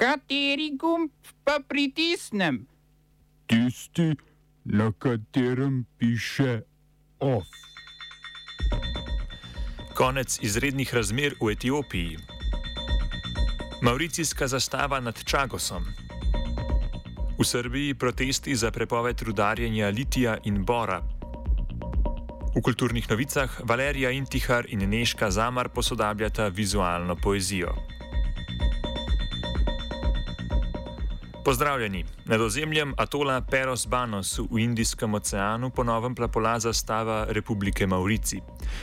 Kateri gumb pa pritisnem? Tisti, na katerem piše OF. Konec izrednih razmer v Etiopiji. Mauricijska zastava nad Čagosom. V Srbiji protesti za prepoved rudarjenja litija in bora. V kulturnih novicah Valerija Intihar in Neška Zamar posodabljata vizualno poezijo. Pozdravljeni. Nad ozemljem atola Peros Banos v Indijskem oceanu ponovem plapola zastava Republike Maurici.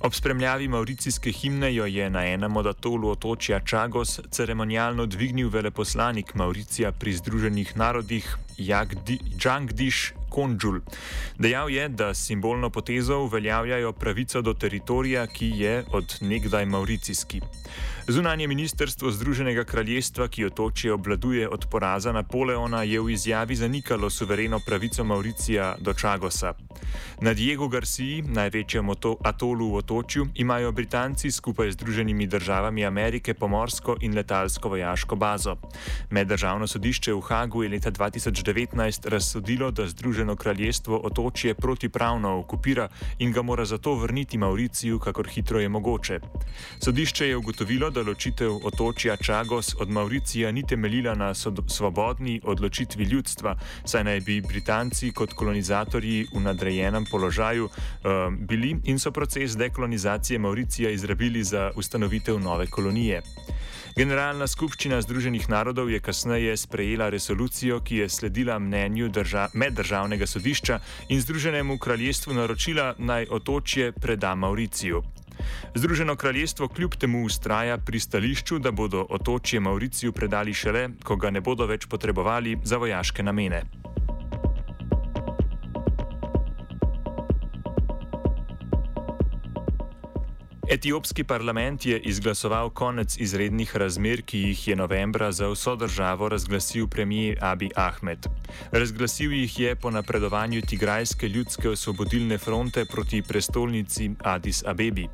Ob spremljavi mauricijske himne jo je na enem od atolov otočja Čagos ceremonialno dvignil veleposlanik Mauricija pri Združenih narodih Jangdiš Konžul. Dejal je, da simbolno potezo uveljavljajo pravico do teritorija, ki je od nekdaj mauricijski. Zunanje ministrstvo Združenega kraljestva, ki otočje obvladuje od poraza Napoleona, je v izjavi zanikalo suvereno pravico Mauricija do Čagosa. Na Diego Garciji, največjem atolu v otočju, imajo Britanci skupaj z Združenimi državami Amerike pomorsko in letalsko vojaško bazo. Meddržavno sodišče v Hagu je leta 2019 razsodilo, da Združeno kraljestvo otočje protipravno okupira in ga mora zato vrniti Mauriciju, kakor hitro je mogoče. Sodišče je ugotovilo, da ločitev otočja Čagos od Mauricija ni temeljila na svobodni odločitvi ljudstva, saj naj bi Britanci kot kolonizatorji v nadrejenem položaju uh, bili in so proces dekolonizacije Mauricija izrabili za ustanovitev nove kolonije. Generalna skupščina Združenih narodov je kasneje sprejela resolucijo, ki je sledila mnenju drža meddržavnega sodišča in Združenemu kraljestvu naročila naj otočje preda Mauriciju. Združeno kraljestvo kljub temu ustraja pri stališču, da bodo otočje Mauriciju predali šele, ko ga ne bodo več potrebovali za vojaške namene. Etiopski parlament je izglasoval konec izrednih razmer, ki jih je novembra za vso državo razglasil premijer Abi Ahmed. Razglasil jih je po napredovanju Tigrajske ljudske osvobodilne fronte proti prestolnici Addis Abebi.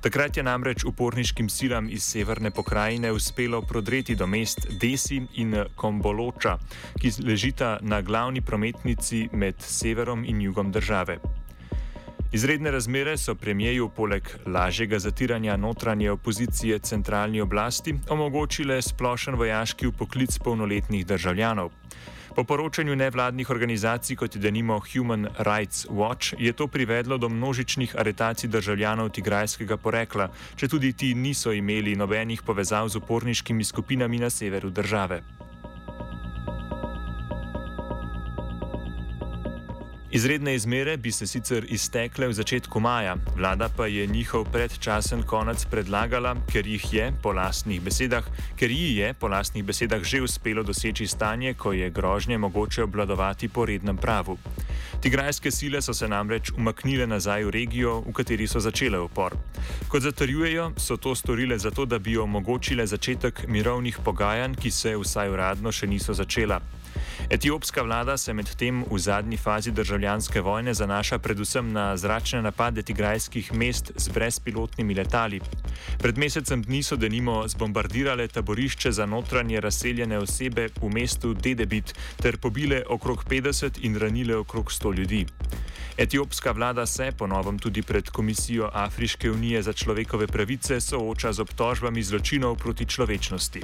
Takrat je namreč uporniškim silam iz severne pokrajine uspelo prodreti do mest Desi in Komboloča, ki ležita na glavni prometnici med severom in jugom države. Izredne razmere so premijeju poleg lažjega zatiranja notranje opozicije centralni oblasti omogočile splošen vojaški upoklic polnoletnih državljanov. Po poročanju nevladnih organizacij, kot je denimo Human Rights Watch, je to privedlo do množičnih aretacij državljanov tigrajskega porekla, če tudi ti niso imeli nobenih povezav z uporniškimi skupinami na severu države. Izredne izmere bi se sicer iztekle v začetku maja, vlada pa je njihov predčasen konec predlagala, ker jih je po lastnih besedah, ker ji je po lastnih besedah že uspelo doseči stanje, ko je grožnje mogoče obvladovati po rednem pravu. Tigrajske sile so se namreč umaknile nazaj v regijo, v kateri so začele upor. Kot zatrjujejo, so to storile zato, da bi omogočile začetek mirovnih pogajanj, ki se vsaj uradno še niso začela. Etiopska vlada se medtem v zadnji fazi državljanske vojne zanaša predvsem na zračne napade tigrajskih mest z brezpilotnimi letali. Pred mesecem dni so denimo zbombardirale taborišče za notranje razseljene osebe v mestu Dedebit ter pobile okrog 50 in ranile okrog 100 ljudi. Etiopska vlada se, ponovem tudi pred Komisijo Afriške unije za človekove pravice, sooča z obtožbami zločinov proti človečnosti.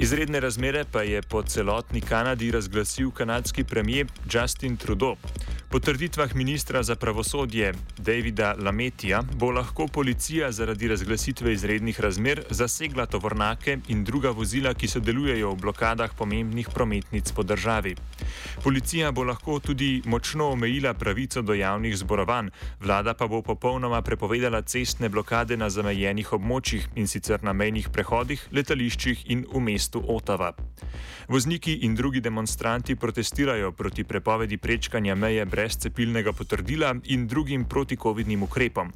Izredne razmere pa je po celotni Kanadi razglasil kanadski premijer Justin Trudeau. Po trditvah ministra za pravosodje Davida Lametija bo lahko policija zaradi razglasitve izrednih razmer zasegla tovornake in druga vozila, ki sodelujejo v blokadah pomembnih prometnic po državi. Policija bo lahko tudi močno omejila pravico do javnih zborovanj, vlada pa bo popolnoma prepovedala cestne blokade na zamejenih območjih in sicer na mejnih prehodih, letališčih in v mestu Otava. Vozniki in drugi demonstranti protestirajo proti prepovedi prečkanja meje brez cepilnega potrdila in drugim protikovidnim ukrepom.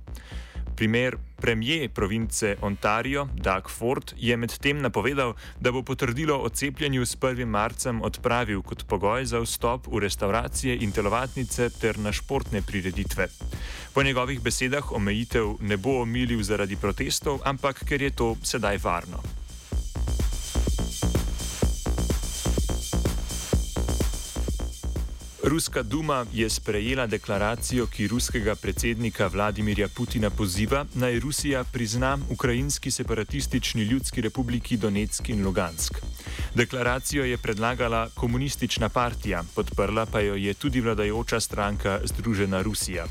Primer premijer province Ontario, Doug Ford, je medtem napovedal, da bo potrdilo o cepljenju s 1. marcem odpravil kot pogoj za vstop v restauracije in telovadnice ter na športne prireditve. Po njegovih besedah omejitev ne bo omilil zaradi protestov, ampak ker je to sedaj varno. Ruska duma je sprejela deklaracijo, ki ruskega predsednika Vladimirja Putina poziva, naj Rusija prizna Ukrajinski separatistični ljudski republiki Donetsk in Lugansk. Deklaracijo je predlagala komunistična partija, podprla pa jo je tudi vladajoča stranka Združena Rusija.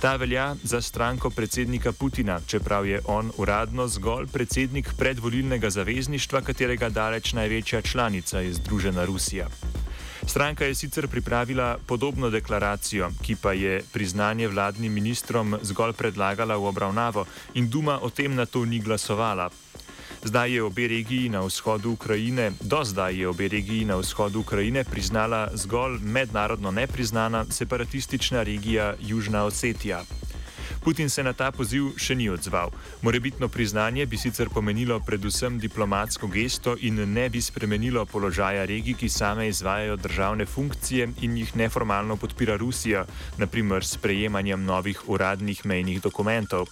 Ta velja za stranko predsednika Putina, čeprav je on uradno zgolj predsednik predvolilnega zavezništva, katerega daleč največja članica je Združena Rusija. Stranka je sicer pripravila podobno deklaracijo, ki pa je priznanje vladnim ministrom zgolj predlagala v obravnavo in Duma o tem na to ni glasovala. Zdaj je obe regiji na vzhodu Ukrajine, do zdaj je obe regiji na vzhodu Ukrajine priznala zgolj mednarodno nepriznana separatistična regija Južna Osetija. Putin se na ta poziv še ni odzval. Morebitno priznanje bi sicer pomenilo predvsem diplomatsko gesto in ne bi spremenilo položaja regij, ki same izvajajo državne funkcije in jih neformalno podpira Rusija, naprimer s prejemanjem novih uradnih mejnih dokumentov.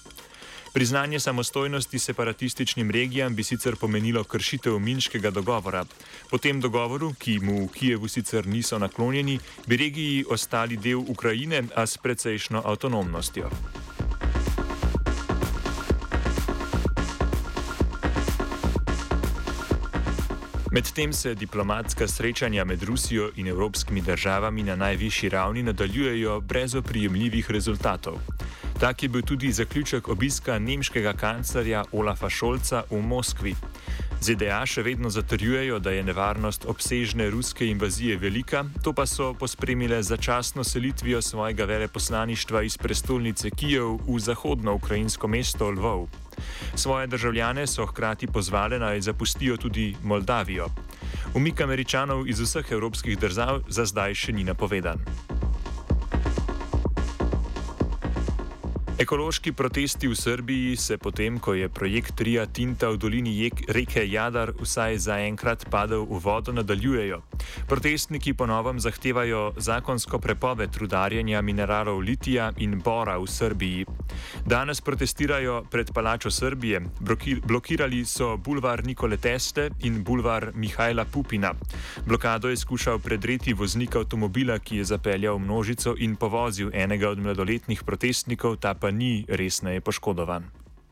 Priznanje samostojnosti separatističnim regijam bi sicer pomenilo kršitev minskega dogovora. Po tem dogovoru, ki mu v Kijevu sicer niso naklonjeni, bi regiji ostali del Ukrajine, a s precejšno avtonomnostjo. Medtem se diplomatska srečanja med Rusijo in evropskimi državami na najvišji ravni nadaljujejo brez oprijemljivih rezultatov. Tak je bil tudi zaključek obiska nemškega kanclerja Olafa Šolca v Moskvi. ZDA še vedno zatrjujejo, da je nevarnost obsežne ruske invazije velika, to pa so pospremile začasno selitvijo svojega veleposlaništva iz prestolnice Kijev v zahodno ukrajinsko mesto Lvov. Svoje državljane so hkrati pozvali naj zapustijo tudi Moldavijo. Umik američanov iz vseh evropskih držav za zdaj še ni napovedan. Ekološki protesti v Srbiji se potem, ko je projekt Ria Tinta v dolini reke Jadar vsaj zaenkrat padel v vodo, nadaljujejo. Protestniki ponovem zahtevajo zakonsko prepoved rudarjenja mineralov litija in bora v Srbiji. Danes protestirajo pred palačo Srbije, blokirali so bulvar Nikole Teste in bulvar Mihajla Pupina. Blokado je skušal predreti voznik avtomobila, ki je zapeljal množico in povozil enega od mladoletnih protestnikov, ta pa ni resneje poškodovan.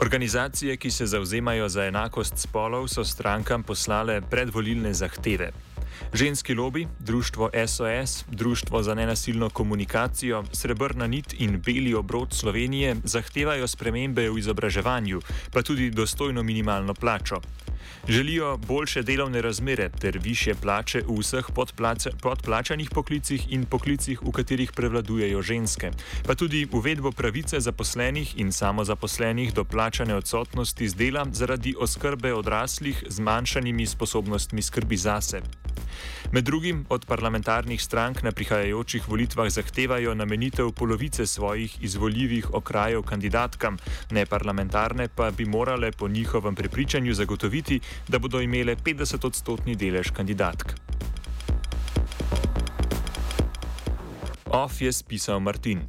Organizacije, ki se zauzemajo za enakost spolov, so strankam poslale predvolilne zahteve. Ženski lobby, Društvo SOS, Društvo za nenasilno komunikacijo, Srebrna nit in Beli obrod Slovenije zahtevajo spremembe v izobraževanju, pa tudi dostojno minimalno plačo. Želijo boljše delovne razmere ter više plače v vseh podplačanih poklicih in poklicih, v katerih prevladujejo ženske, pa tudi uvedbo pravice zaposlenih in samozaposlenih do plačane odsotnosti z dela zaradi oskrbe odraslih z manjšanimi sposobnostmi skrbi zase. Med drugim od parlamentarnih strank na prihajajočih volitvah zahtevajo namenitev polovice svojih izvoljivih okrajev kandidatkam, ne parlamentarne pa bi morale po njihovem prepričanju zagotoviti, da bodo imele 50-odstotni delež kandidatk. Off je spisal Martin.